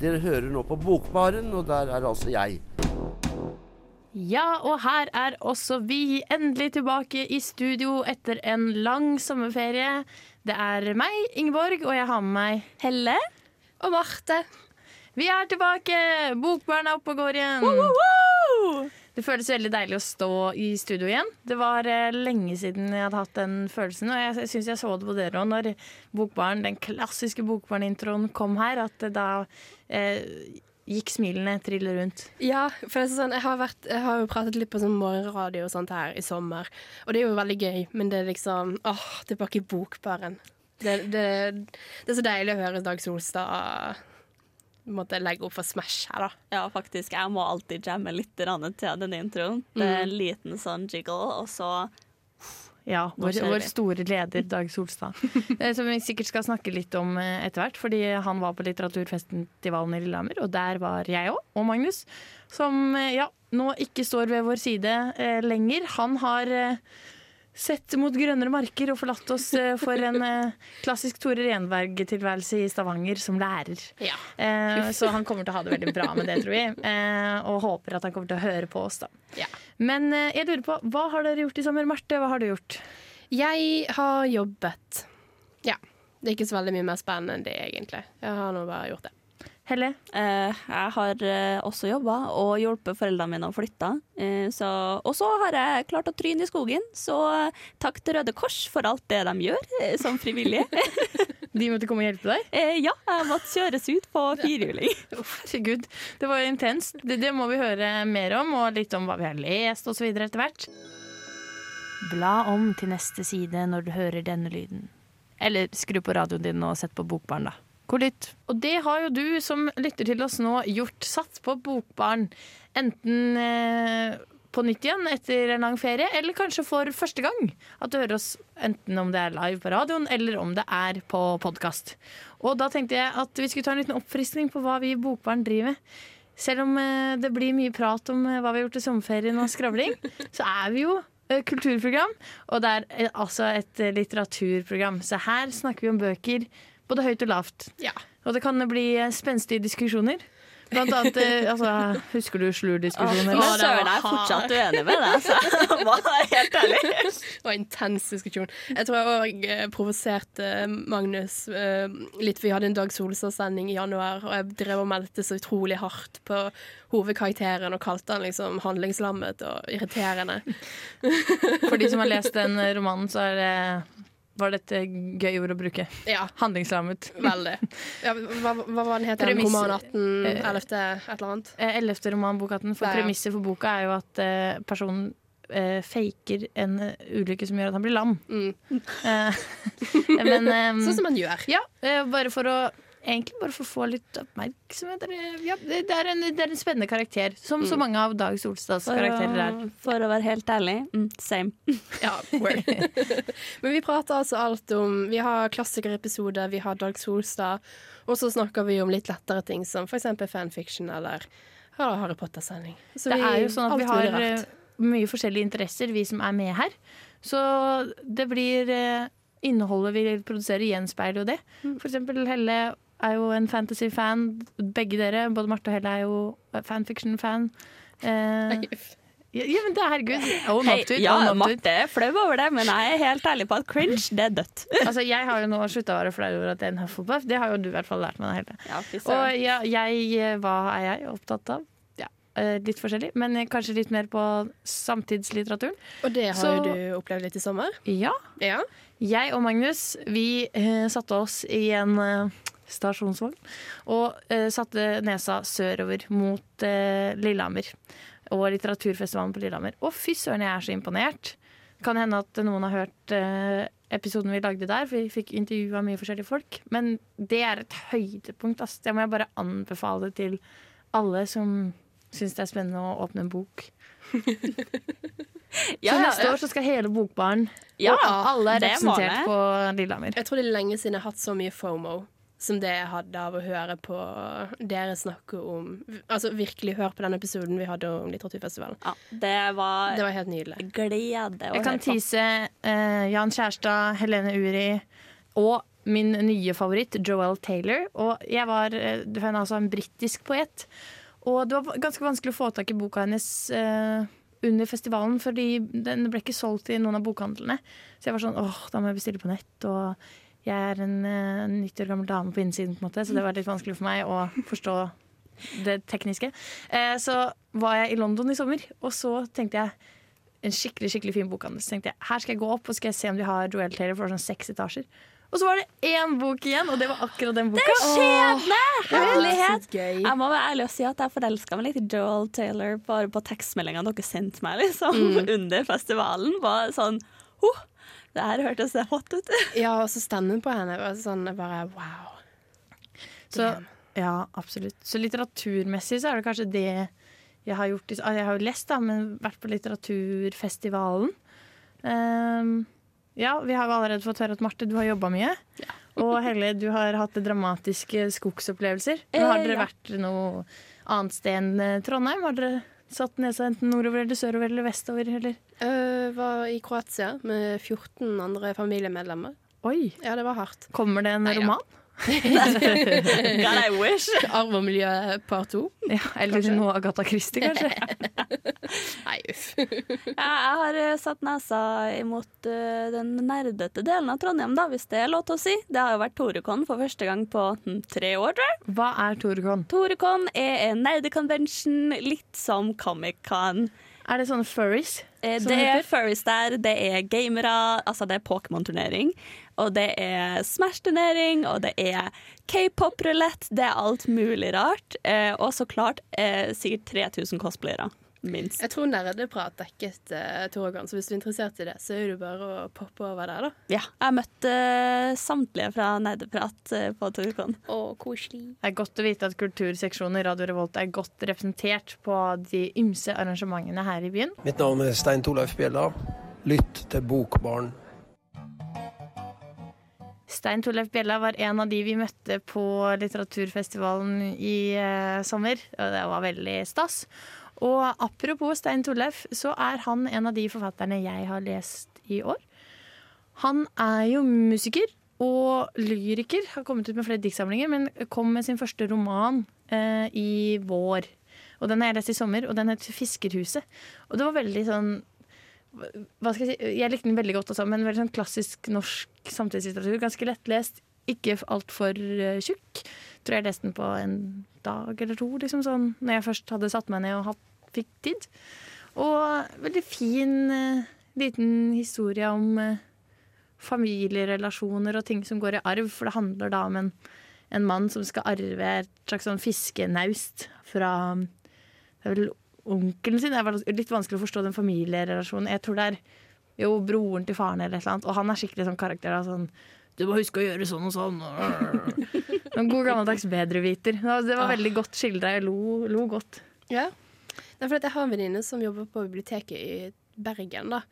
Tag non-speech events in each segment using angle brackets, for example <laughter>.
dere hører nå på Bokbaren, og der er altså jeg. Ja, og her er også vi endelig tilbake i studio etter en lang sommerferie. Det er meg, Ingeborg, og jeg har med meg Helle. Og Marte. Vi er tilbake! Bokbarn er oppe og går igjen. Det føles veldig deilig å stå i studio igjen. Det var eh, lenge siden jeg hadde hatt den følelsen, og jeg syns jeg så det på dere òg når Bokbarn, den klassiske Bokbarn-introen kom her, at da eh, gikk smilene trille rundt. Ja, for sånn, jeg har, vært, jeg har jo pratet litt på sånn morgenradio og sånt her i sommer, og det er jo veldig gøy, men det er liksom åh, tilbake i bokbaren. Det, det, det er så deilig å høre Dag Solstad måtte legge opp for Smash her, da. Ja, faktisk. Jeg må alltid jamme litt til den introen. Det er en liten sånn jiggle, og så Ja, vår, vår store leder <laughs> Dag Solstad. Eh, Som vi sikkert skal snakke litt om eh, etter hvert, fordi han var på litteraturfestivalen i Lillehammer, og der var jeg òg, og Magnus, som eh, ja, nå ikke står ved vår side eh, lenger. Han har eh, sett mot grønnere marker og forlatt oss eh, for en eh, klassisk Tore Renberg-tilværelse i Stavanger som lærer. Ja. Eh, så han kommer til å ha det veldig bra med det, tror vi. Eh, og håper at han kommer til å høre på oss, da. Ja. Men jeg lurer på, hva har dere gjort i sommer? Marte, hva har du gjort? Jeg har jobbet. Ja. Det er ikke så veldig mye mer spennende enn det, egentlig. Jeg har nå bare gjort det. Helle? eh, Jeg har eh, også jobba og hjulpet foreldrene mine å flytte. Eh, så, og så har jeg klart å tryne i skogen, så takk til Røde Kors for alt det de gjør som frivillige. <laughs> De måtte komme og hjelpe deg? Eh, ja, jeg måtte kjøres ut på firehjuling. <laughs> Herregud, det var jo intenst. Det, det må vi høre mer om, og litt om hva vi har lest osv. etter hvert. Bla om til neste side når du hører denne lyden. Eller skru på radioen din og sett på Bokbarn, da. God litt? Og det har jo du som lytter til oss nå gjort. Satt på Bokbarn. Enten eh, på nytt igjen etter en lang ferie, eller kanskje for første gang. At du hører oss enten om det er live på radioen, eller om det er på podkast. Og da tenkte jeg at vi skulle ta en liten oppfriskning på hva vi i Bokbarn driver med. Selv om eh, det blir mye prat om eh, hva vi har gjort i sommerferien og skravling, <laughs> så er vi jo eh, kulturprogram, og det er eh, altså et litteraturprogram. Så her snakker vi om bøker både høyt og lavt. Ja. Og det kan bli eh, spenstige diskusjoner. Blant annet, eh, <laughs> altså, Husker du slurdiskusjonen? Eller? søren, jeg er fortsatt uenig med deg, så jeg var helt ærlig. Det var intens diskusjon. Jeg tror jeg òg eh, provoserte Magnus litt, litt. Vi hadde en Dag Solstad-sending i januar, og jeg drev og meldte så utrolig hardt på hovedkarakteren og kalte han liksom handlingslammet og irriterende. <laughs> For de som har lest den romanen, så er det, var dette gøy ord å bruke. Ja, Handlingslammet. veldig. <laughs> Ja, hva, hva var den het? Roman 18, eh, 11, et eller annet? Eh, Ellevte roman, Bokatten. For ja. premisset for boka er jo at uh, personen uh, faker en eh, ulykke som gjør at han blir lam. Mm. Uh, <laughs> <laughs> men um, Sånn som man gjør. Ja, eh, bare for å Egentlig bare for å få litt oppmerksomhet. Ja, det, det, er en, det er en spennende karakter, som så mange av Dag Solstads For karakterer er. å, for å være helt ærlig, mm, same. <laughs> Ja, word. <laughs> Men vi prater altså alt om Vi har klassikerepisoder, vi har Dag Solstad, og så snakker vi om litt lettere ting, som f.eks. fanfiction eller Harry Potter-sending. Det vi- er jo sånn at vi har eh, mye forskjellige interesser, vi som er med her. Så det blir eh, Innholdet vi produserer, gjenspeiler jo det. Mm. For eksempel Helle er jo en fantasy-fan. Begge dere, både Marte og Helle, er jo fanfiction-fan. Eh, ja, ja, men det er herregud. Own hey, up ja. Marte er flau over det, men jeg er helt ærlig på at cringe, det er dødt. <laughs> Altså, jeg har jo nå slutta å være flau over at jeg er en Hufflepuff. Det har jo du i hvert fall lært meg. Helle. Ja, Og ja, jeg, eh, hva er jeg opptatt av? Eh, litt forskjellig, men eh, kanskje litt mer på samtidslitteraturen. Og det har Så- jo du opplevd litt i sommer. Ja. Ja. Jeg og Magnus, vi uh, satte oss i en eh, stasjonsvogn og eh, satte nesa sørover mot eh, Lillehammer. Og litteraturfestivalen på Lillehammer. Og fy søren, jeg er så imponert. Kan hende at noen har hørt eh, episoden vi lagde der, for vi fikk intervjua mye forskjellige folk. Men det er et høydepunkt. Ass. Det må jeg bare anbefale til alle som syns det er spennende å åpne en bok. <laughs> Ja, så neste ja. år så skal hele Bokbaren, Ja, og alle er representert på Lillehammer. Jeg tror det er lenge siden jeg har hatt så mye FOMO som det jeg hadde av å høre på dere snakke om Altså virkelig høre på den episoden vi hadde om litteraturfestivalen. Ja, det var Det var helt nydelig. glede å Jeg kan tise uh, eh, Jan Kjærstad, Helene Uri og min nye favoritt, Joel Taylor. Og jeg var, eh, hun er altså en britisk poet. Og det var ganske vanskelig å få tak i boka hennes Uh, under festivalen, fordi den ble ikke solgt i noen av bokhandlene. Så jeg var sånn åh, da må jeg bestille på nett. Og jeg er en uh, 90 år gammel dame på innsiden, på en måte, så det var litt vanskelig for meg å forstå det tekniske. Eh, så var jeg i London i sommer, og så tenkte jeg en skikkelig skikkelig fin bokhandel. Så tenkte jeg her skal jeg gå opp og skal jeg se om de har Joel Taylor for sånn seks etasjer. Og så var det én bok igjen, og det var akkurat den boka. Det er Skjebne! Herlighet! Jeg må være ærlig og si at jeg forelska meg litt i Joel Taylor bare på tekstmeldinga dere sendte meg liksom, <laughs> under festivalen. Bare sånn oh, Det her hørtes så hot ut. <laughs> Ja, og så stemmen på henne var sånn bare wow. Så, ja, absolutt. Så litteraturmessig så er det kanskje det jeg har gjort. ah, Jeg har jo lest, da, men vært på litteraturfestivalen. Um, ja, vi har jo allerede fått høre at Marte, du har jobba mye. <laughs> Og Helle, du har hatt dramatiske skogsopplevelser. Men har Eh, dere ja. vært noe annet sted enn eh, Trondheim? Har dere satt nesa enten nordover eller sørover eller vestover? Eller? Uh, var i Kroatia med 14 andre familiemedlemmer. Oi! Ja, det var hardt. Kommer det en Neida. roman? <laughs> <laughs> God, I wish. Arv og miljø part to. Ja, eller noe Agatha Christie, kanskje? <laughs> Nei, uff. <laughs> Ja, jeg har eh, satt nesa imot eh, den nerdete delen av Trondheim, da, hvis det er lov til å si. Det har jo vært Torekon for første gang på hm, tre år, tror jeg. Hva er Torekon? Torekon er en nerdekonvensjon, litt som Comic-Con. Er det sånne furries? Eh, Det er furries der, det er gamere, altså det er Pokémon-turnering. Og det er Smash-turnering, og det er k-pop-rulett. Det er alt mulig rart. Eh, og så klart eh, sikkert 3000 cosplayere, minst. Jeg tror nerdeprat dekket uh, Torgan, så hvis du er interessert i det, så er det bare å poppe over der, da. Ja, jeg møtte uh, samtlige fra Nerdeprat uh, på Torgan. Å, koselig. Det er godt å vite at kulturseksjonen i Radio Revolt er godt representert på de ymse arrangementene her i byen. Mitt navn er Stein Torleif Bjella. Lytt til Bokbarn. Stein Torleif Bjella var en av de vi møtte på litteraturfestivalen i eh, sommer. Og det var veldig stas. Og apropos Stein Torleif, så er han en av de forfatterne jeg har lest i år. Han er jo musiker og lyriker. Har kommet ut med flere diktsamlinger, men kom med sin første roman eh, i vår. Og den har jeg lest i sommer, og den het 'Fiskerhuset'. Og det var veldig sånn hva skal jeg si? Jeg likte den veldig godt også, men veldig sånn klassisk norsk samtidslitteratur. Ganske lettlest, ikke altfor uh, tjukk. Tror jeg leste den på en dag eller to, liksom sånn, når jeg først hadde satt meg ned og hatt, fikk tid. Og veldig fin eh, liten historie om eh, familierelasjoner og ting som går i arv, for det handler da om en, en mann som skal arve et slags sånn fiskenaust fra det er vel onkelen sin. Det er litt vanskelig å forstå den familierelasjonen. Jeg tror det er jo broren til faren eller et eller annet, og han er skikkelig sånn karakter. Da, sånn du må huske å gjøre sånn og sånn. <laughs> En god gammeldags bedreviter. Det var veldig godt skildra. Jeg lo, lo godt. Ja. Det for jeg har en venninne som jobber på biblioteket i Bergen, da.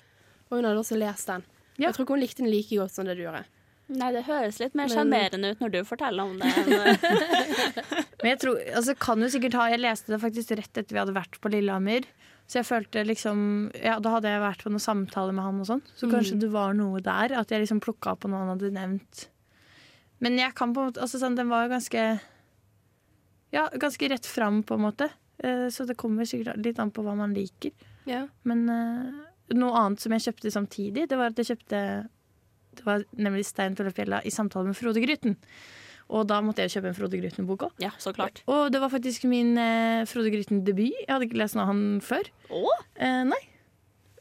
Og hun hadde også lest den. Ja. Jeg tror ikke hun likte den like godt som det du gjorde. Nei, det høres litt mer Men- sjarmerende ut når du forteller om det. <laughs> Men jeg tror, altså kan jo sikkert ha Jeg leste det faktisk rett etter vi hadde vært på Lillehammer. Så jeg følte liksom Ja, da hadde jeg vært på noen samtaler med han og sånn. Så kanskje det var noe der. At jeg liksom plukka opp på noe han hadde nevnt. Men jeg kan på en måte Altså sånn, den var jo ganske Ja, ganske rett fram, på en måte. Eh, Så det kommer sikkert litt an på hva man liker. Ja. Men eh, noe annet som jeg kjøpte samtidig, det var at jeg kjøpte Det var nemlig Stein Tollefjella i samtale med Frode Gryten. Og da måtte jeg kjøpe en Frode Gryten-bok òg. ja, så klart. Og det var faktisk min eh, Frode Gryten-debut. Jeg hadde ikke lest noe av han før. Åh? Eh, nei.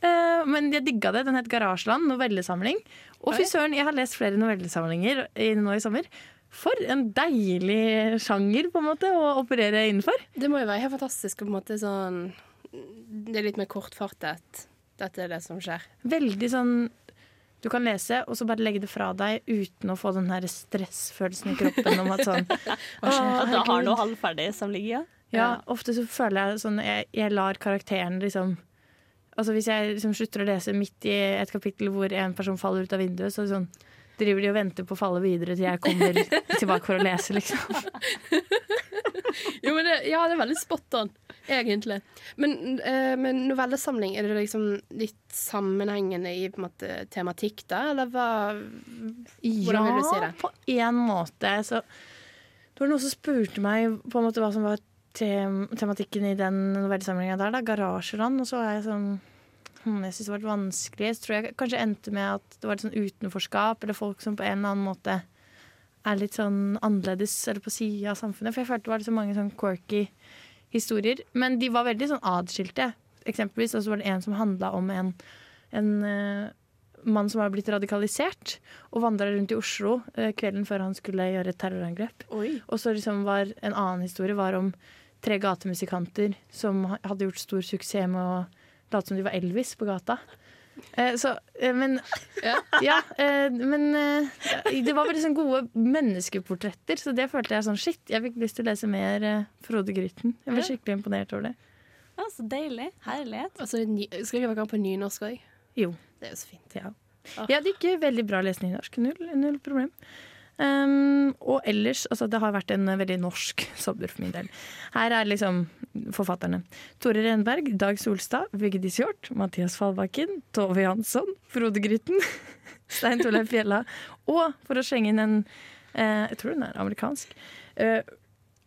Eh, men jeg digga det. Den het Garasjeland, novellesamling. Og fy søren, jeg har lest flere novellesamlinger nå i sommer. For en deilig sjanger på en måte å operere innenfor. Det må jo være helt fantastisk. På en måte sånn Det er litt mer kortfartet. Dette er det som skjer. Veldig sånn Du kan lese, og så bare legge det fra deg uten å få den her stressfølelsen i kroppen om at sånn <laughs> At du har noe halvferdig som ligger, ja. Ja, ofte så føler jeg sånn Jeg, jeg lar karakteren liksom Altså Hvis jeg liksom slutter å lese midt i et kapittel hvor en person faller ut av vinduet, så sånn, driver de og venter på å falle videre til jeg kommer tilbake for å lese, liksom. <laughs> Jo, men det, ja, det er veldig spot on, egentlig. Men, eh, men novellesamling, er det liksom litt sammenhengende i på måte, tematikk da, eller hva Hvordan vil du si det? på en måte. Så det var noen som spurte meg på en måte hva som var tem tematikken i den novellesamlinga der. da, Garasjeland. Og så var jeg sånn hm, Jeg syns det var vanskelig. Så tror jeg kanskje endte med at det var litt sånn utenforskap, eller folk som på en eller annen måte er litt sånn annerledes eller på sida av samfunnet. For jeg følte det var så mange sånn quirky historier. Men de var veldig sånn adskilte. Eksempelvis og så var det en som handla om en, en uh, mann som var blitt radikalisert og vandra rundt i Oslo uh, kvelden før han skulle gjøre et terrorangrep. Og så liksom var en annen historie var om tre gatemusikanter som hadde gjort stor suksess med å late som de var Elvis på gata. Eh, så, eh, men <laughs> ja, eh, men eh, det var veldig sånn gode menneskeportretter, så det følte jeg sånn shit. Jeg fikk lyst til å lese mer eh, Frode Grytten. Jeg ble skikkelig imponert over det. Ja, så deilig. Herlighet. Altså, ny, skal ikke være på nynorsk òg? Jo. Det er jo så fint. Ja. Jeg hadde ikke veldig bra å lese norsk. Null, null problem. Um, og ellers, altså det har vært en veldig norsk <laughs> sommer for min del. Her er liksom forfatterne. Tore Renberg, Dag Solstad, Vigdis Hjorth, Mathias Fallbakken, Tove Jansson, Frode Grytten, <laughs> Stein Torleif Fjella og, for å skjenge inn en eh, Jeg tror hun er amerikansk. eh,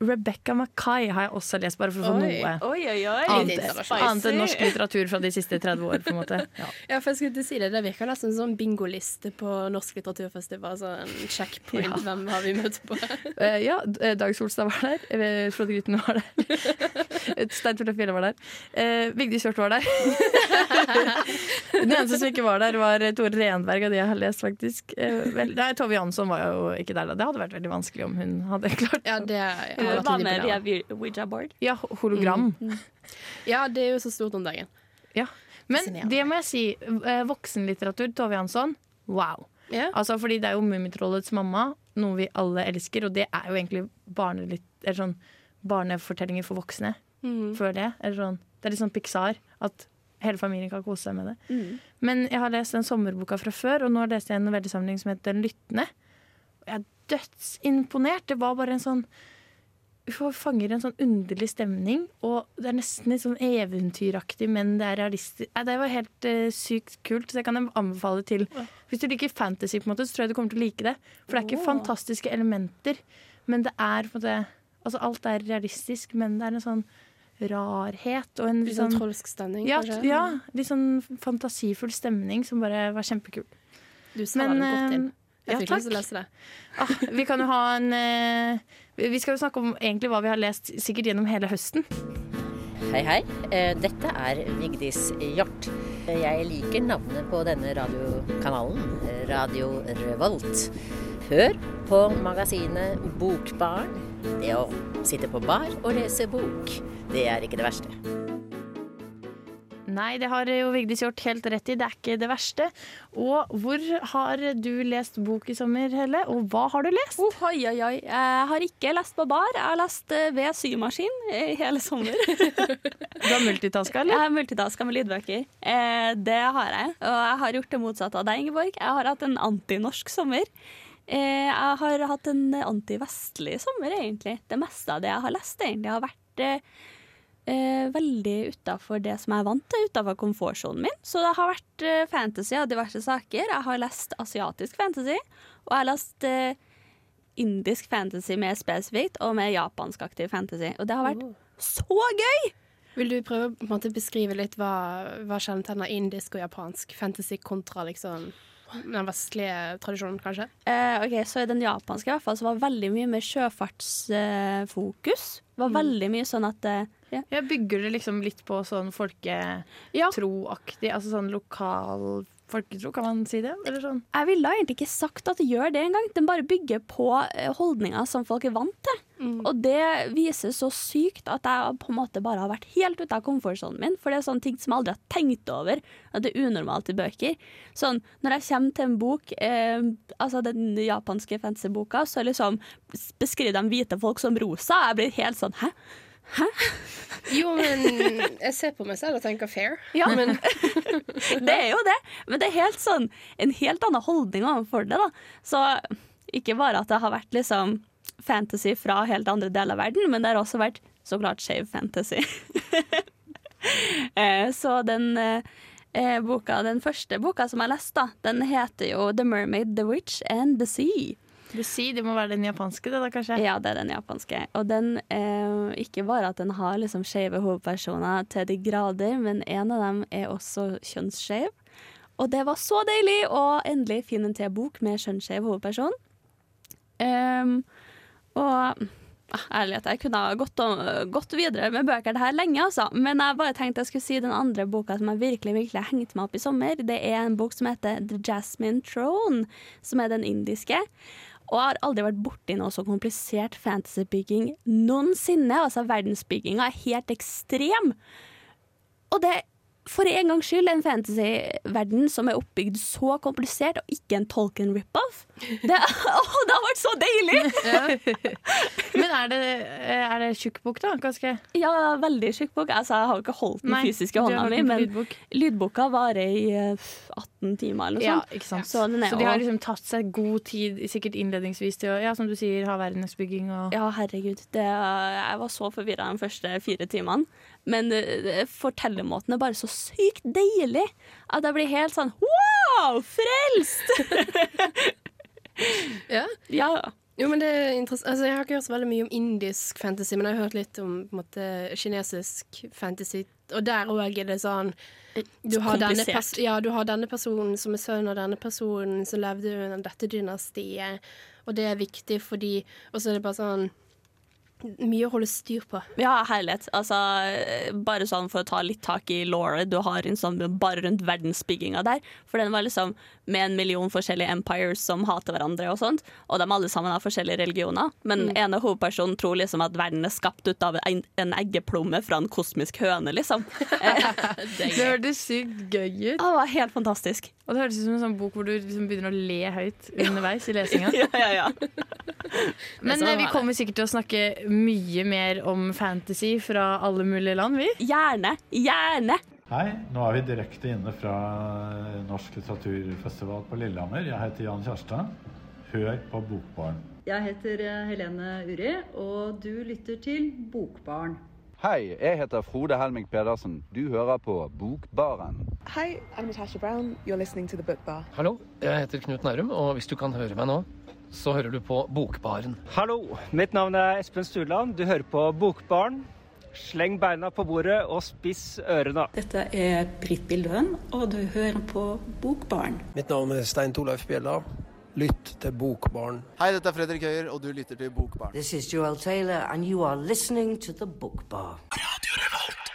Rebecca Mackay har jeg også lest, bare for å få Oi. noe Oi, oi, oi. annet, annet enn norsk litteratur fra de siste 30 år. på en måte. <laughs> Ja. Ja, for jeg skulle til si Det Det virker nesten som en bingoliste på Norsk litteraturfestival. en checkpoint. Ja. Hvem har vi møtt på? <laughs> Eh, ja, Dag Solstad var der. Eh, Frode Grytten var der. <laughs> Stein Torleif Fjelle var der. Uh, Vigdis Hjorth var der. Den eneste som ikke var der, var eh, Tore Renberg, av de jeg har lest, faktisk. Eh, vel, nei, Tove Jansson var jo ikke der da. Det hadde vært veldig vanskelig om hun hadde klart Ja, det Hun med via Ouija-board. Ja, hologram. Ja, det er jo så stort om dagen. Ja. Men det må jeg si. eh, Voksenlitteratur, Tove Jansson, wow. Ja. Altså, fordi det er jo Mummitrollets mamma, noe vi alle elsker, og det er jo egentlig barnelitt, eller sånn, barnefortellinger for voksne. Mm. Før det. Eller sånn, det er litt sånn Pixar, at hele familien kan kose seg med det. Men jeg har lest den sommerboka fra før, og nå leste jeg en novellesamling som heter Den lyttende. Jeg er dødsimponert. Det var bare en sånn fanger en sånn underlig stemning, og det er nesten litt sånn eventyraktig, men det er realistisk. Det var helt uh, sykt kult, så jeg kan anbefale til Hvis du liker fantasy, på en måte, så tror jeg du kommer til å like det. For det er ikke oh. fantastiske elementer, men det er på en måte Altså alt er realistisk, men det er en sånn rarhet og en Litt sånn trolsk stemning, ja, kanskje? ja, litt sånn fantasifull stemning som bare var kjempekul. Du sa den godt inn. Jeg ja, fikk lyst til å lese det. Ah, vi kan jo ha en eh, Vi skal jo snakke om egentlig hva vi har lest sikkert gjennom hele høsten. Hei, hei. Eh, Dette er Vigdis Hjort. Jeg liker navnet på denne radiokanalen, Radio Revolt. Hør på magasinet Bokbarn. Det å sitte på bar og lese bok, det er ikke det verste. Nei, det har jo Vigdis gjort helt rett i. Det er ikke det verste. Og hvor har du lest bok i sommer, Helle? Og hva har du lest? Oh, oi, oi, oi. Jeg har ikke lest på bar. Jeg har lest eh, ved symaskin i hele sommer. <laughs> Du har multitaska, eller? Jeg har multitaska med lydbøker. Eh, det har jeg. Og jeg har gjort det motsatte av deg, Ingeborg. Jeg har hatt en antinorsk sommer. Eh, jeg har hatt en antivestlig sommer, egentlig. Det meste av det jeg har lest, egentlig, har vært eh, veldig utafor det som jeg er vant til, utafor komfortsonen min. Så det har vært eh, fantasy av diverse saker. Jeg har lest asiatisk fantasy, og jeg har lest eh, indisk fantasy mer spesifikt, og mer japanskaktig fantasy. Og det har vært så gøy! Vil du prøve å måte, beskrive litt hva, hva kjennetegner indisk og japansk fantasy kontra liksom, den vestlige tradisjonen, kanskje? Eh, ok, Så i den japanske i hvert fall, så var veldig mye mer sjøfartsfokus. Det var veldig mye sånn at eh, ja. Jeg bygger det liksom litt på sånn folketroaktig, altså sånn lokal folketro, kan man si det? Eller sånn? Jeg ville egentlig ikke sagt at det gjør det engang. Den bare bygger på eh, holdninger som folk er vant til. Og det viser så sykt at jeg på en måte bare har vært helt ute av komfortsonen min. For det er sånne ting som jeg aldri har tenkt over at det er unormalt i bøker. Sånn, Når jeg kommer til en bok, eh, altså den japanske fantasyboka, så liksom beskriver de hvite folk som rosa. Jeg blir helt sånn Hæ? Jo, men jeg ser på meg selv og tenker fair. Ja. Men <laughs> Det er jo det, men det er helt sånn en helt annen holdning overfor det. da. Så ikke bare at det har vært liksom fantasy fra helt andre deler av verden, men det har også vært så klart skeiv fantasy. <laughs> Eh, så den eh, boka, den første boka som jeg leste, den heter jo The Mermaid, The Witch and The Sea. Sier det må være den japanske, det da, kanskje? Ja, det er den japanske. Og den eh, ikke bare at den har liksom skeive hovedpersoner til de grader, men en av dem er også kjønnsskeiv. Og det var så deilig å endelig finne en til bok med kjønnsskeiv hovedperson. Um, og ah, ærlighet, jeg kunne ha gått, gått videre med bøker det her lenge, altså. Men jeg bare tenkte jeg skulle si den andre boka som jeg virkelig virkelig hengte meg opp i sommer. Det er en bok som heter The Jasmine Throne, som er den indiske. Og jeg har aldri vært borti noe så komplisert fantasybygging noensinne. Altså, verdensbygginga er helt ekstrem. Og det for en gangs skyld en fantasyverden som er oppbygd så komplisert, og ikke en Tolkien rip-off. Det, <laughs> åh, det har vært så deilig! <laughs> Er det, er det tjukk bok, da? Ganske? Ja, veldig tjukk bok. Altså, jeg har ikke holdt den Nei, fysiske hånda mi, men lydbok. lydboka varer i eh, 18 timer eller noe Ja, sånt. Så, den Så de har liksom tatt seg god tid, sikkert innledningsvis, til å ja, som du sier, ha verdensbygging og Ja, herregud. Det, jeg var så forvirra de første fire timene. Men eh, fortellermåten er bare så sykt deilig at jeg blir helt sånn wow! Frelst! <laughs> <laughs> ja. ja. Jo, men det er interessant. Altså, jeg har ikke hørt så veldig mye om indisk fantasy, men jeg har hørt litt om måte, kinesisk fantasy. Og der òg er det sånn du har, ja, du har denne personen som er sønn av denne personen som levde under dette dynastiet, og det er viktig fordi Og så er det bare sånn Mye å holde styr på. Ja, herlighet. Altså, eh, bare sånn for å ta litt tak i Laura du har en sånn bare rundt verdensbygginga der. For den var liksom med en million forskjellige empires som hater hverandre og sånt. Og de alle sammen har forskjellige religioner. Men Mm. ene hovedpersonen tror liksom at verden er skapt ut av en, en eggeplomme fra en kosmisk høne, liksom. <laughs> <laughs> Det hørtes sykt gøy ut. Det var helt fantastisk. Og det hørtes ut som en sånn bok hvor du liksom begynner å le høyt underveis i lesinga. <laughs> ja, ja, ja. <laughs> Men eh, vi kommer sikkert til å snakke mye mer om fantasy fra alle mulige land, vi. Gjerne. Gjerne. Hei, nå er vi direkte inne fra Norsk litteraturfestival på Lillehammer. Jeg heter Jan Kjærstad. Hør på Bokbarn. Jeg heter eh, Helene Uri, og du lytter til Bokbarn. Hei, jeg heter Frode Helming Pedersen. Du hører på Bokbaren. Hei, I'm Natasha Brown. You're listening to The Book Bar. Hallo, jeg heter Knut Nærum, og hvis du kan høre meg nå, så hører du på Bokbaren. Hallo, mitt navn er Espen Sturland. Du hører på Bokbaren. Sleng beina på bordet og spiss ørene. Dette er Britt Bildøen, og du hører på Bokbaren. Mitt navn er Stein Torleif Bjella. Lytt til Bokbaren. Hei, dette er Fredrik Høyer, og du lytter til Bokbaren. This is Joel Taylor, and you are listening to The Bookbar. Radio Revolt.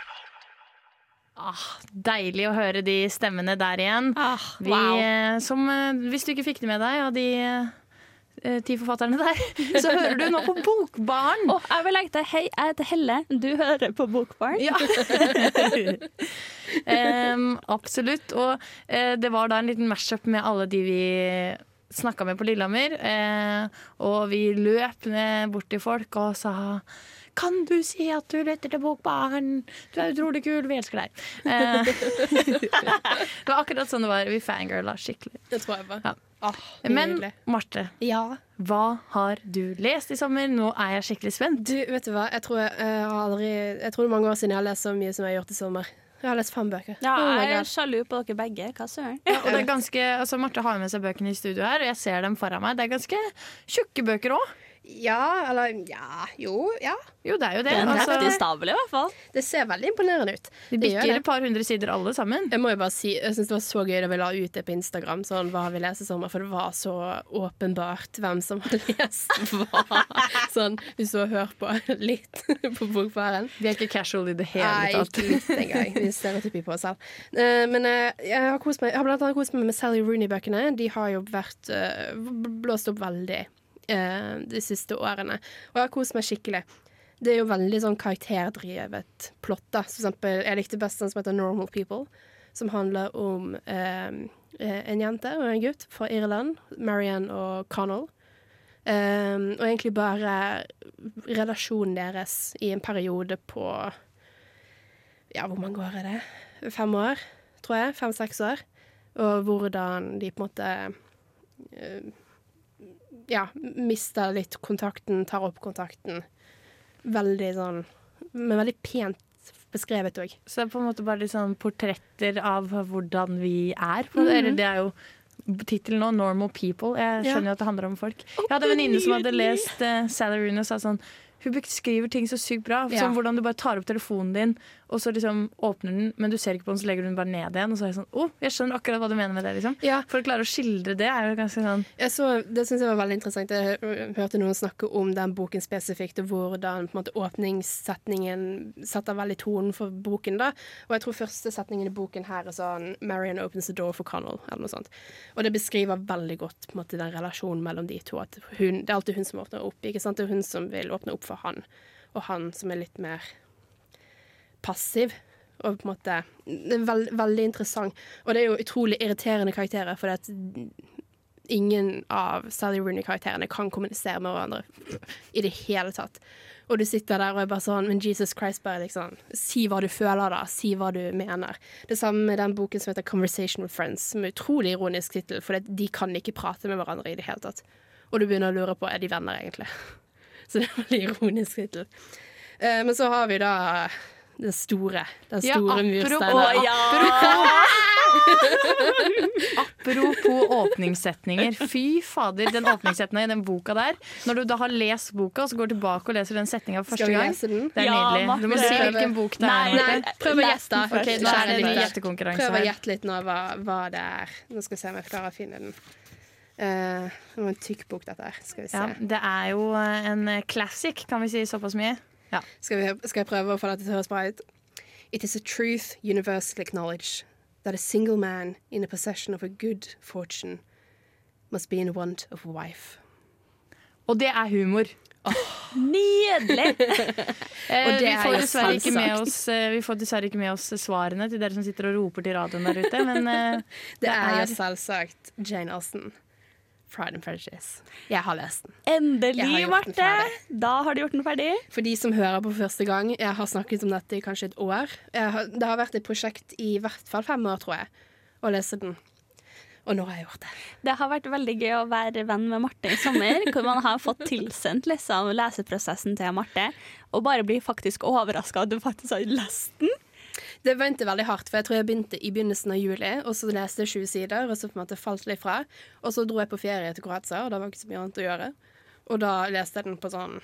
Ah, deilig å høre de stemmene der igjen. Ah, wow. vi, som, eh, hvis du ikke fikk det med deg og de eh, ti forfatterne der, <laughs> så hører du nå på Bokbarn. Oh, jeg vil legge til hei, jeg heter Helle. Du hører på Bokbarn. Ja. <laughs> um, absolutt. Og uh, det var da en liten mashup med alle de vi snakka med på Lillehammer. Uh, og vi løp ned bort til folk og sa kan du si at du lytter til Bokbarn? Du er utrolig kul, vi elsker deg. Uh, <laughs> det var akkurat sånn det var. Vi fangirla skikkelig. Det tror jeg på. Ja. Ah, Men Marte, Marte, hva har du lest i sommer? Nå er jeg skikkelig spent. Du, vet du hva? Jeg tror, jeg, jeg har aldri, jeg tror det er mange år siden jeg har lest så mye som jeg har gjort i sommer. Jeg har lest fem bøker. Ja, Oh jeg er sjalu på dere begge. Hva søren? Ja, og det er ganske, altså Marte har med seg bøkene i studio her, og jeg ser dem foran meg. Det er ganske tjukke bøker òg. Ja, eller ja, jo, ja. Jo, det er jo det. Det er altså. heftig stabel, i hvert fall. Det ser veldig imponerende ut. Vi bikker et par hundre sider alle sammen. Jeg må jo bare si, jeg synes det var så gøy da vi la ut det på Instagram, sånn hva har vi lest i sommer, for det var så åpenbart hvem som har <laughs> lest hva. Sånn, hvis du har hørt på <laughs> litt på Bokbaren. Vi er ikke casual i det hele Nei, tatt. ikke litt engang. Vi stereotyper på oss selv. Eh, men eh, jeg har, kost meg, jeg har blant annet kost meg med Sally Rooney-bøkene. De har jo vært eh, blåst opp veldig eh, de siste årene. Og jeg har kost meg skikkelig. Det er jo veldig sånn karakterdrevet plott. da. For eksempel, jeg likte best den som heter Normal People, som handler om eh, eh, en jente og en gutt fra Irland, Marianne og Connell. Um, og egentlig bare relasjonen deres i en periode på Ja, hvor mange år er det? Fem år, tror jeg. Fem-seks år. Og hvordan de på en måte eh, Ja, mister litt kontakten, tar opp kontakten. Veldig sånn Men veldig pent beskrevet òg. Så det er på en måte bare litt sånn portretter av hvordan vi er. Mhm. Eller det er jo tittelen nå, 'Normal People'. Jeg skjønner jo at det handler om folk. Jeg hadde en venninne som hadde lest uh, Sally Rooney og sa sånn Hun beskriver ting så sykt bra. Ja. Som hvordan du bare tar opp telefonen din, og så liksom åpner den, men du ser ikke på den, så legger du den bare ned igjen. Og så er jeg sånn Å, jeg skjønner akkurat hva du mener med det, liksom. For å klare å skildre det er jo ganske sånn så, det syns jeg var veldig interessant. Jeg hørte noen snakke om den boken spesifikt, og hvordan på en måte, åpningssetningen setter veldig tonen for boken. da. Og jeg tror første setningen i boken her er sånn 'Marion opens the door for Connell', eller noe sånt. Og det beskriver veldig godt på en måte, den relasjonen mellom de to. At hun, det er alltid hun som åpner opp. ikke sant? Det er hun som vil åpne opp for han, og han som er litt mer passiv. Og på en måte Det er veld, veldig interessant. Og det er jo utrolig irriterende karakterer, for ingen av Sally Rooney-karakterene kan kommunisere med hverandre i det hele tatt. Og du sitter der og er bare sånn Men Jesus Christ, bare liksom Si hva du føler, da. Si hva du mener. Det samme med den boken som heter 'Conversation with Friends', som er utrolig ironisk tittel, for de kan ikke prate med hverandre i det hele tatt. Og du begynner å lure på er de venner, egentlig. Så det er veldig ironisk tittel. Eh, men så har vi da den store. Den store ja, mursteinen. <laughs> ja! Apropos åpningssetninger. <laughs> Fy fader, den åpningssetninga i den boka der. Når du da har lest boka, og så går du tilbake og leser den setninga for første Skal vi gang. lese den? Det er Ja, nydelig. Du må si hvilken bok det er. nei, nei, prøv å gjette. Ok, Ok, nå er det en lytter. her. Prøv å gjette litt nå hva, hva det er. Nå skal vi se om jeg klarer å finne den. Eh, det var en tykk bok, dette her. Skal vi se. Ja, det er jo eh, en classic, kan vi si såpass mye. Ja. Skal, vi, skal jeg prøve å få dette til å høres bra ut? It is a truth universally acknowledged that a single man in the possession of a good fortune must be in want of a wife. Og det er humor. Nydelig! <laughs> Eh, Og det vi, får dessverre ikke med oss, eh, vi får dessverre ikke med oss svarene til dere som sitter og roper til radioen der ute, men eh, <laughs> Det er jo selvsagt Jane Austen. Pride and Prejudice. Jeg har lest den. Endelig, den Marte! Da har du gjort den ferdig. For de som hører på første gang, jeg har snakket om dette i kanskje et år. Jeg har, det har vært et prosjekt i hvert fall fem år, tror jeg, å lese den. Og nå har jeg gjort det. Det har vært veldig gøy å være venn med Marte i sommer, hvor man har fått tilsendt liksom, leseprosessen til Marte, og bare blir faktisk overraska at du faktisk har lest den. Det begynte veldig hardt, for jeg tror jeg begynte i begynnelsen av juli, og så leste jeg sju sider, og så på en måte falt litt fra. Og så dro jeg på ferie til Kroatia, og da var ikke så mye annet å gjøre. Og da leste jeg den på sånn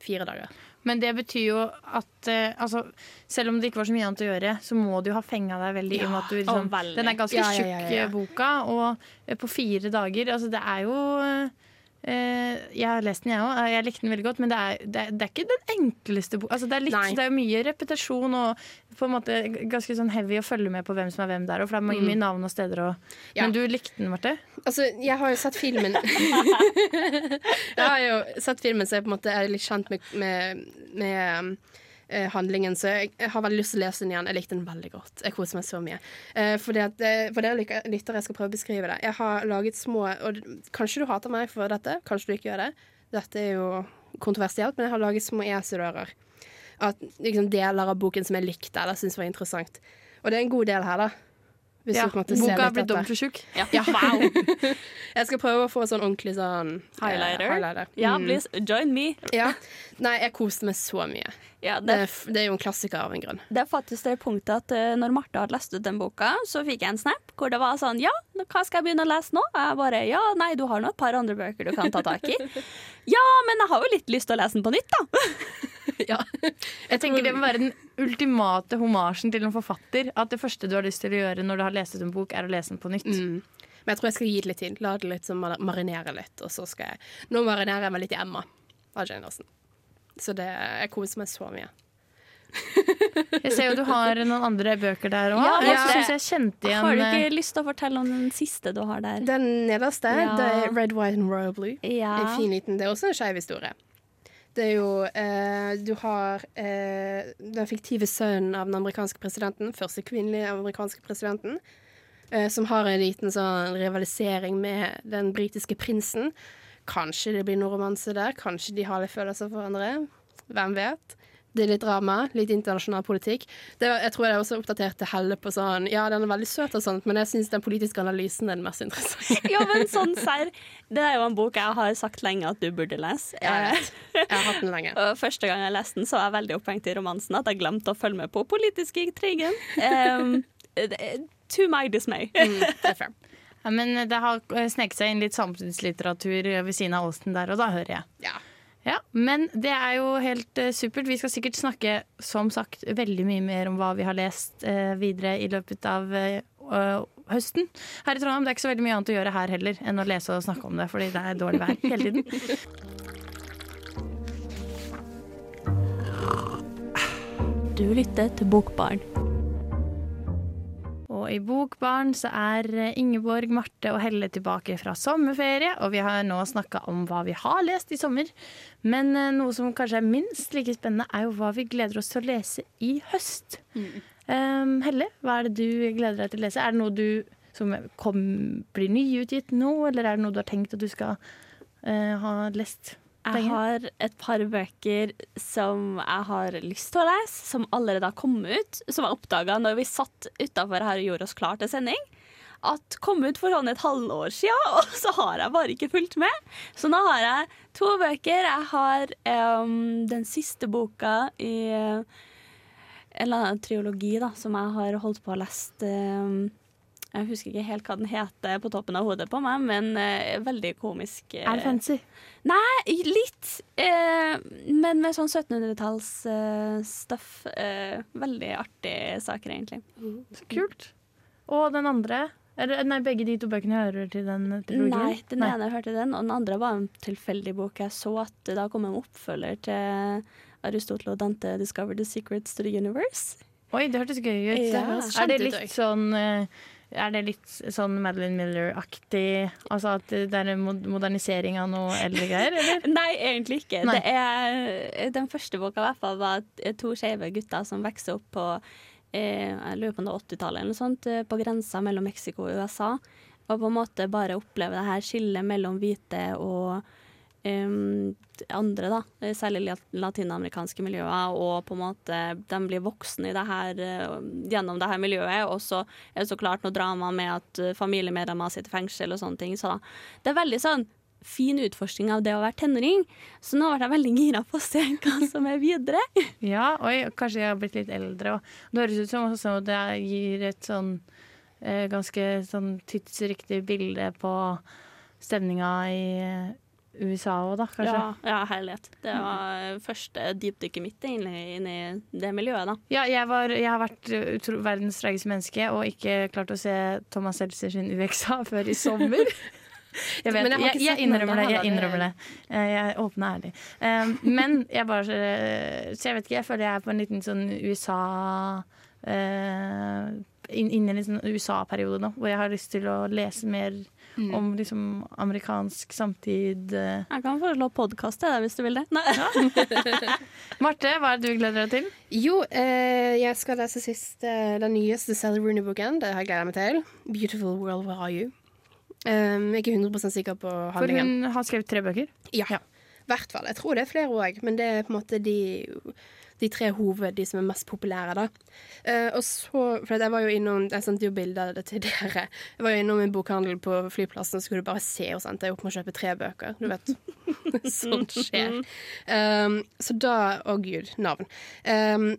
fire dager. Men det betyr jo at eh, altså, selv om det ikke var så mye annet å gjøre, så må du jo ha fenga deg veldig i og med at du liksom. Den er ganske Ja, ja, tjukk, ja, ja. eh, boka, og eh, på fire dager Altså, det er jo eh, Jeg har lest den, jeg òg. Jeg likte den veldig godt, men det er, det er, det er ikke den enkleste boka. Altså, det, er litt- det er mye repetasjon og på en måte ganske sånn heavy å følge med på hvem som er hvem der, for det er mye, Mm. mye navn og steder og Ja. Men du likte den, Marte? Altså, jeg har jo sett filmen <laughs> Jeg har jo sett filmen, så jeg på en måte er litt kjent med, med, med eh, handlingen, så jeg, jeg har veldig lyst til å lese den igjen. Jeg likte den veldig godt. Jeg koser meg så mye. Eh, fordi at, eh, for dere lyttere, jeg skal prøve å beskrive det. Jeg har laget små Og kanskje du hater meg for dette, kanskje du ikke gjør det. Dette er jo kontroversielt, men jeg har laget små esedører. At liksom, deler av boken som jeg likte eller syntes var interessant. Og det er en god del her, da. Hvis Ja, du på en måte ser boka blir er blitt dobbelt så tjukk. Ja, <laughs> wow. <laughs> jeg skal prøve å få sånn ordentlig sånn eh, Highlighter. Mm. Ja, please, join me. Ja. Nei, jeg koste meg så mye. Ja, Det, det, er det er jo en klassiker av en grunn. det er faktisk det punktet at uh, når Marte hadde lest ut den boka, så fikk jeg en snap hvor det var sånn Ja, hva skal jeg begynne å lese nå? Jeg bare Ja, nei, du har nå et par andre bøker du kan ta tak i. <laughs> ja, men jeg har jo litt lyst til å lese den på nytt, da. Jeg tenker Det må være den ultimate homasjen til en forfatter. At det første du har lyst til å gjøre når du har lest ut en bok, er å lese den på nytt. Mm. Men jeg tror jeg skal gi det litt tid. La det litt sånn marinere litt, og så skal jeg Nå marinerer jeg meg litt i Emma av Jane Austen. Så det, jeg koser meg så mye. <laughs> Jeg ser jo du har noen andre bøker der òg. Ja, jeg Marte, syns jeg kjente igjen Har du eh, ikke lyst til å fortelle om den siste du har der? Den nederste, Ja. det er Red, White and Royal Blue. Ja. En fin liten, Det er også en skeiv historie. Det er jo eh, Du har eh, den fiktive sønnen av den amerikanske presidenten, første kvinnelige amerikanske presidenten, eh, som har en liten sånn rivalisering med den britiske prinsen. Kanskje det blir noe romanse der. Kanskje de har litt følelser for hverandre. Hvem vet? Det er litt drama, litt internasjonal politikk. Det, var- jeg tror jeg også oppdaterte Helle på sånn Ja, den er veldig søt og sånt, men jeg syns den politiske analysen er den mest interessante. Ja, men sånn serr. Det er jo en bok jeg har sagt lenge at du burde lese. Jeg vet. Jeg har hatt den lenge. <laughs> Og første gang jeg leste den, så var jeg veldig opphengt i romansen at jeg glemte å følge med på politiske intrigen. Um, det- to my dismay. Ja, men det har sneket seg inn litt samtidslitteratur ved siden av Austen der, og da hører jeg. Ja. Ja, Men det er jo helt uh, supert. Vi skal sikkert snakke som sagt, veldig mye mer om hva vi har lest uh, videre i løpet av øh, høsten. Her i Trondheim det er ikke så veldig mye annet å gjøre her heller enn å lese og snakke om det, fordi det er dårlig vær hele tiden. Du lytter til Bokbarn. Og i Bokbarn så er Ingeborg, Marte og Helle tilbake fra sommerferie, og vi har nå snakka om hva vi har lest i sommer. Men eh, noe som kanskje er minst like spennende, er jo hva vi gleder oss til å lese i høst. Um, Helle, hva er det du gleder deg til å lese? Er det noe du som kom, blir nyutgitt nå, eller er det noe du har tenkt at du skal uh, ha lest Jeg har et par bøker som jeg har lyst til å lese, som allerede har kommet ut. Som jeg oppdaga når vi satt utafor her og gjorde oss klar til sending. At kom ut for sånn et halvår siden, <laughs> og så har jeg bare ikke fulgt med. Så nå har jeg to bøker. Jeg har um, den siste boka i uh, en eller annen triologi da, som jeg har holdt på å lese em, jeg husker ikke helt hva den heter på toppen av hodet på meg, men eh, veldig komisk. eh, Er det fancy? Nei, litt. Eh, men med sånn 1700-talls-stuff. Eh, veldig artige saker, egentlig. Så kult. Og den andre? Eller, nei, begge de to bøkene hører til den trilogien? Nei, den ene hørte den, og den andre var en tilfeldig bok. Jeg så at det da kom en oppfølger til Aristotle og Dante 'Discover the Secrets to the Universe'. Oi, det hørtes gøy ut. Ja. Er det litt sånn eh, er det litt sånn Madeline Miller-aktig? Altså at det er en mod- modernisering av noe eldre greier, eller? <laughs> Nei, egentlig ikke. Nei. Det er, den første boka i hvert fall var to skeive gutter som vokser opp på eh, jeg lurer på om det var 80-tallet eller noe sånt, eh, på grensa mellom Mexico og USA. Og på en måte bare opplever det her skillet mellom hvite og andre, da. eh, Særlig latinamerikanske miljøer. Og på en måte de blir voksne det her, eh, gjennom det her miljøet. Og så er det så klart noe drama med at eh, familiemedlemmer sitter i fengsel og sånne ting. Så da, det er veldig sånn fin utforskning av det å være tenåring. Så nå ble jeg veldig gira på å se hva <laughs> som er videre. Ja, oi, kanskje jeg har blitt litt eldre. Og det høres ut som også det gir et sånn ganske sånn tidsriktig bilde på stemninga i USA òg, da, kanskje. Ja, ja, herlighet. Det var første dypdykket mitt egentlig inn i det miljøet, da. Ja, jeg, var, jeg har vært utro, verdens treigeste menneske og ikke klart å se Thomas Seltzer sin UXA <laughs> før i sommer. <laughs> Jeg, vet, jeg jeg, innrømmer det. Jeg innrømmer det. Eh, Jeg er åpen og ærlig. Um, Men jeg bare eh, Så jeg vet ikke, jeg føler jeg er på en liten sånn USA inn, Inne i en sånn USA-periode nå, hvor jeg har lyst til å lese mer Mm. om liksom amerikansk samtid. eh. Jeg kan foreslå podkast hvis du vil det. Nei. <laughs> Marte, hva er det du gleder deg til? Jo, eh, jeg skal lese sist eh, den nyeste Sally Rooney-boken. Det har jeg gleda meg til. 'Beautiful World, Where Are You?' Um, jeg er ikke 100% sikker på handlingen. For hun har skrevet tre bøker. Ja, i hvert fall. Jeg tror det er flere òg, men det er på en måte de, de tre hoved, de som er mest populære, da. Uh, og så, for jeg var jo innom Jeg sendte jo bilder av det til <laughs> dere. Jeg var jo innom en bokhandel på flyplassen, så skulle du bare se, og sendte endte jeg opp med å kjøpe tre bøker. Du vet. <laughs> Sånt skjer. Um, så da Å, gud, navn. Um,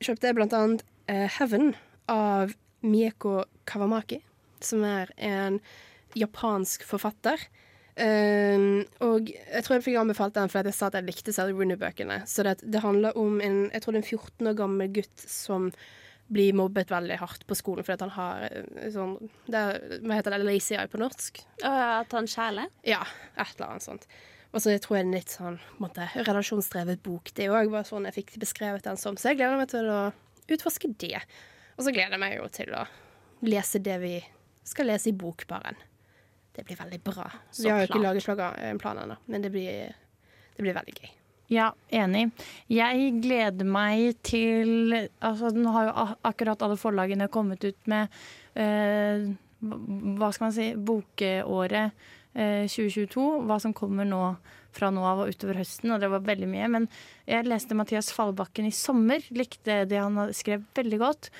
kjøpte jeg blant annet uh, Heaven av Mieko Kawamaki, som er en japansk forfatter. Um, og jeg tror jeg fikk anbefalt den fordi jeg sa at jeg likte Sally Rooney-bøkene. Så det, det handler om en jeg tror det er en 14 år gammel gutt som blir mobbet veldig hardt på skolen fordi at han har eh, sånn det er, Hva heter det? Lazy eye på norsk? At han kjæler? Ja, et eller annet sånt. Og så tror jeg det er en litt sånn måte, relasjonsdrevet bok. Det er òg bare sånn jeg fikk beskrevet den som. Så jeg gleder meg til å utforske det. Og så gleder jeg meg jo til å lese det vi skal lese i Bokbaren. Det blir veldig bra. Så vi har jo ikke laget en plan ennå, men det blir, det blir veldig gøy. Ja, enig. Jeg gleder meg til Altså, nå har jo akkurat alle forlagene kommet ut med eh, hva skal man si, bokåret eh, 2022. Hva som kommer nå fra nå av og utover høsten, og det var veldig mye. Men jeg leste Mathias Fallbakken i sommer. Likte det han skrev veldig godt.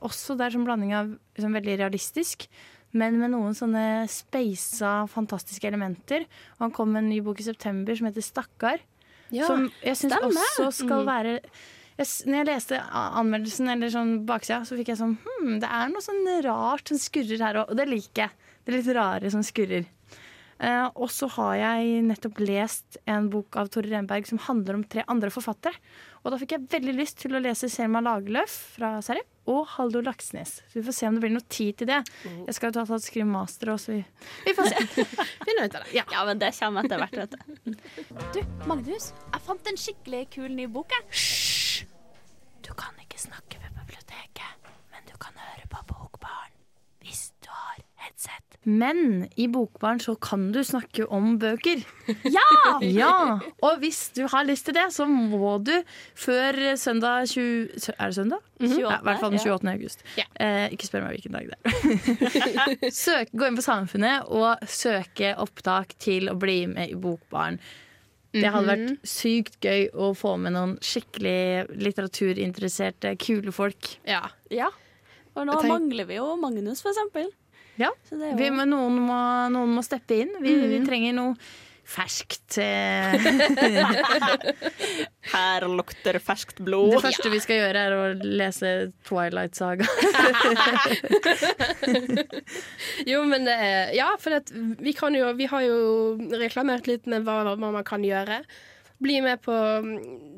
Også der er sånn blanding av liksom, veldig realistisk, men med noen sånne speisa, fantastiske elementer. Og han kom med en ny bok i september som heter 'Stakkar'. Ja, som jeg syns også skal Mm. være jeg, når jeg leste anmeldelsen eller sånn baksida, så fikk jeg sånn Hm, det er noe sånn rart som skurrer her òg. Og det liker jeg. Det er litt rare som skurrer. Uh, og så har jeg nettopp lest en bok av Tore Renberg som handler om tre andre forfattere. Og da fikk jeg veldig lyst til å lese Selma Lagerlöf fra Sverige og Haldor Laksnes. Så vi får se om det blir noe tid til det. Jeg skal jo ta tatt skrive master også. Vi, <laughs> vi får se. Finne ut av det. Ja. men det kommer etter hvert, vet du. Du, Magnus, jeg fant en skikkelig kul ny bok, jeg. Hysj! Du kan ikke snakke ved biblioteket, men du kan høre på Bokbarn hvis du headset. Men i Bokbarn så kan du snakke om bøker. <laughs> Ja! ja! Og hvis du har lyst til det, så må du før søndag 20... Er det søndag? Mhm. Ja, I hvert fall den 28., Ja. august. Eh, ikke spør meg hvilken dag det er. <laughs> Søk, gå inn på Samfunnet og søke opptak til å bli med i Bokbarn. Det hadde vært sykt gøy å få med noen skikkelig litteraturinteresserte, kule folk. Ja. Ja. Og nå tenk- mangler vi jo Magnus, for eksempel. Ja, Så det jo- vi, noen må, noen må steppe inn. Vi, vi Mhm. trenger noe ferskt. eh. <laughs> Her lukter ferskt blod. Det første vi skal gjøre, er å lese Twilight Saga. <laughs> Jo, men det er Ja, for det, vi, kan jo, vi har jo reklamert litt med hva, hva man kan gjøre. Bli med på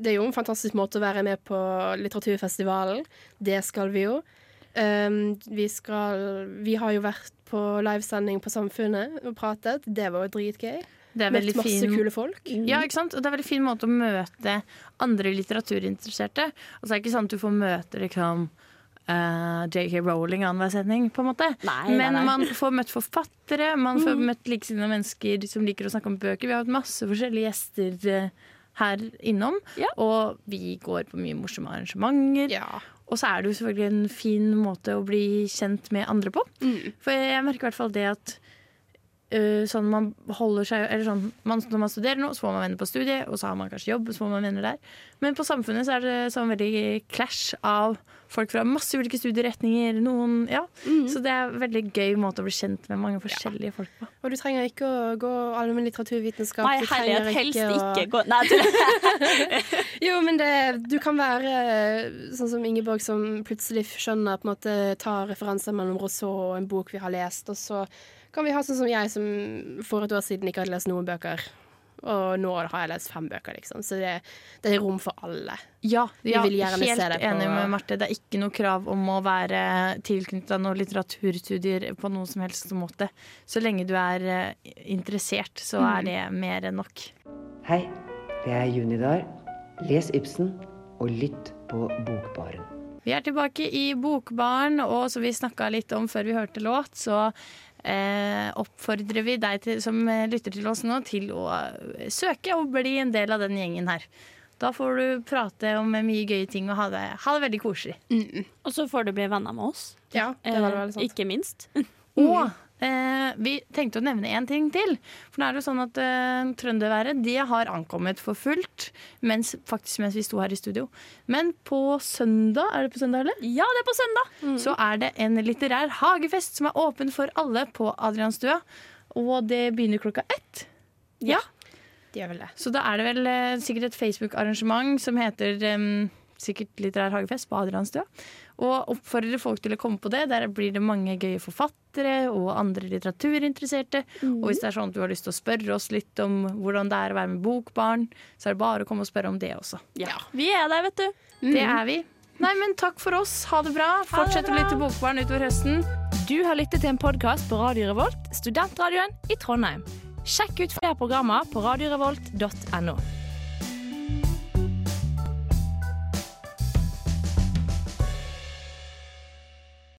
Det er jo en fantastisk måte å være med på litteraturfestivalen. Det skal vi jo. Um, vi skal Vi har jo vært på livesending på Samfunnet og pratet. Det var jo dritgøy. Det er Møtt masse fin- kule folk. Ja, ikke sant? Og det er en veldig fin måte å møte andre litteraturinteresserte. Altså, det er ikke sånn at du får møte liksom uh, JK Rowling annenhver sending, på en måte. Nei, Men nei, nei. man får møtt forfattere, man får Mm. møtt likesinnede mennesker som liker å snakke om bøker. Vi har hatt masse forskjellige gjester Uh, her innom, og vi går på mye morsomme arrangementer. Og så er det jo selvfølgelig en fin måte å bli kjent med andre på. For jeg merker i hvert fall det at øh, sånn man holder seg Eller sånn man, Når man studerer nå, så får man venner på studiet, og så har man kanskje jobb, så får man venner der. Men på Samfunnet så er det sånn veldig clash av folk fra masse ulike studieretninger. Noen, ja. Så det er en veldig gøy måte å bli kjent med mange forskjellige folk på. Og du trenger ikke å gå allmenn litteraturvitenskap. Nei, herlighet, helst å- ikke gå Nei, <laughs> Jo, men det, du kan være sånn som Ingeborg, som plutselig skjønner på en måte tar referanser mellom Rousseau og en bok vi har lest, og så kan vi ha sånn som jeg, som for et år siden ikke hadde lest noen bøker. Og nå har jeg lest fem bøker, liksom. Så det, det er rom for alle. Ja, Vi ja vil helt enig med Marte. Det er ikke noe krav om å være tilknytta noen litteraturstudier på noen som helst måte. Så lenge du er eh, interessert, så Mm. er det mer enn nok. Hei, det er Junidar. Les Ibsen, og lytt på Bokbaren. Vi er tilbake i Bokbaren, og som vi snakka litt om før vi hørte låt, så eh, oppfordrer vi deg til, som lytter til oss nå, til å eh, søke og bli en del av den gjengen her. Da får du prate om mye gøye ting og ha det, ha det veldig koselig. Og så får du bli venner med oss. Ja, det var veldig sant. Eh, ikke minst. Og eh, vi tenkte å nevne en ting til. For nå er det jo sånn at eh, Trønderværet de har ankommet for fullt mens, faktisk mens vi sto her i studio. Men på søndag, er det på søndag, eller? Ja, det er på søndag. Så er det en litterær hagefest som er åpen for alle på Adrianstua. Og det begynner klokka ett. Ja. De gjør vel det. Så da er det vel eh, sikkert et Facebook-arrangement som heter em, sikkert Litterær hagefest på Adrianstua. Og oppfordrer folk til å komme på det. Der blir det mange gøye forfattere og andre litteraturinteresserte. Og hvis det er sånn at du har lyst til å spørre oss litt om hvordan det er å være med Bokbarn, så er det bare å komme og spørre om det også. Ja. Vi er der, vet du. Det er vi. Nei, men takk for oss. Ha det bra. Fortsett å lytte til Bokbarn utover høsten. Du har lyttet til en podkast på Radio Revolt, studentradioen i Trondheim. Sjekk ut flere programmer på radiorevolt.no.